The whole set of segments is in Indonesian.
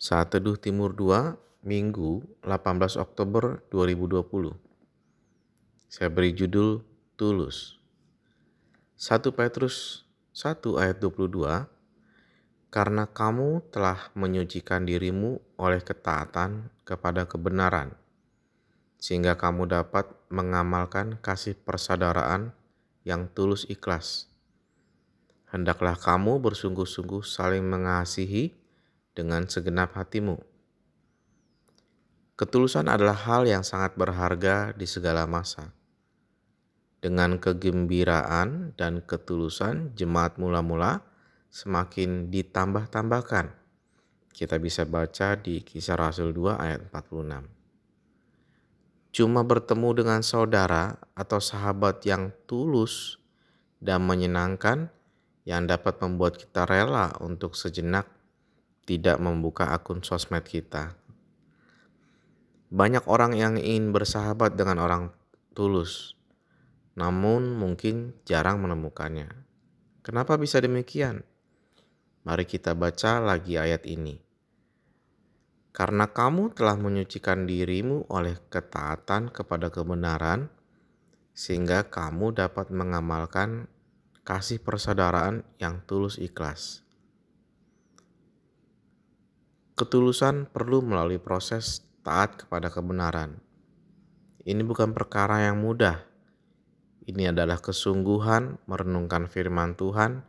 Saat Teduh Timur 2, Minggu 18 Oktober 2020. Saya beri judul Tulus. 1 Petrus 1 ayat 22 Karena kamu telah menyucikan dirimu oleh ketaatan kepada kebenaran, sehingga kamu dapat mengamalkan kasih persaudaraan yang tulus ikhlas. Hendaklah kamu bersungguh-sungguh saling mengasihi dengan segenap hatimu. Ketulusan adalah hal yang sangat berharga di segala masa. Dengan kegembiraan dan ketulusan, jemaat mula-mula semakin ditambah-tambahkan. Kita bisa baca di Kisah Rasul 2 ayat 46. Cuma bertemu dengan saudara atau sahabat yang tulus dan menyenangkan yang dapat membuat kita rela untuk sejenak tidak membuka akun sosmed kita. Banyak orang yang ingin bersahabat dengan orang tulus, namun mungkin jarang menemukannya. Kenapa bisa demikian? Mari kita baca lagi ayat ini. Karena kamu telah menyucikan dirimu oleh ketaatan kepada kebenaran, sehingga kamu dapat mengamalkan kasih persaudaraan yang tulus ikhlas. Ketulusan perlu melalui proses taat kepada kebenaran. Ini bukan perkara yang mudah. Ini adalah kesungguhan merenungkan firman Tuhan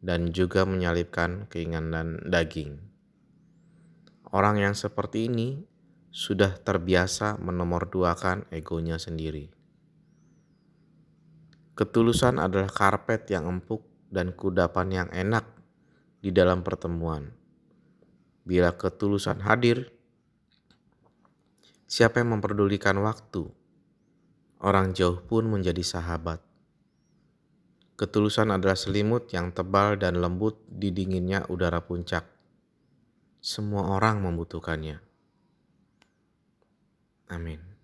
dan juga menyalipkan keinginan daging. Orang yang seperti ini sudah terbiasa menomorduakan egonya sendiri. Ketulusan adalah karpet yang empuk dan kudapan yang enak di dalam pertemuan. Bila ketulusan hadir, siapa yang memperdulikan waktu? Orang jauh pun menjadi sahabat. Ketulusan adalah selimut yang tebal dan lembut di dinginnya udara puncak. Semua orang membutuhkannya. Amin.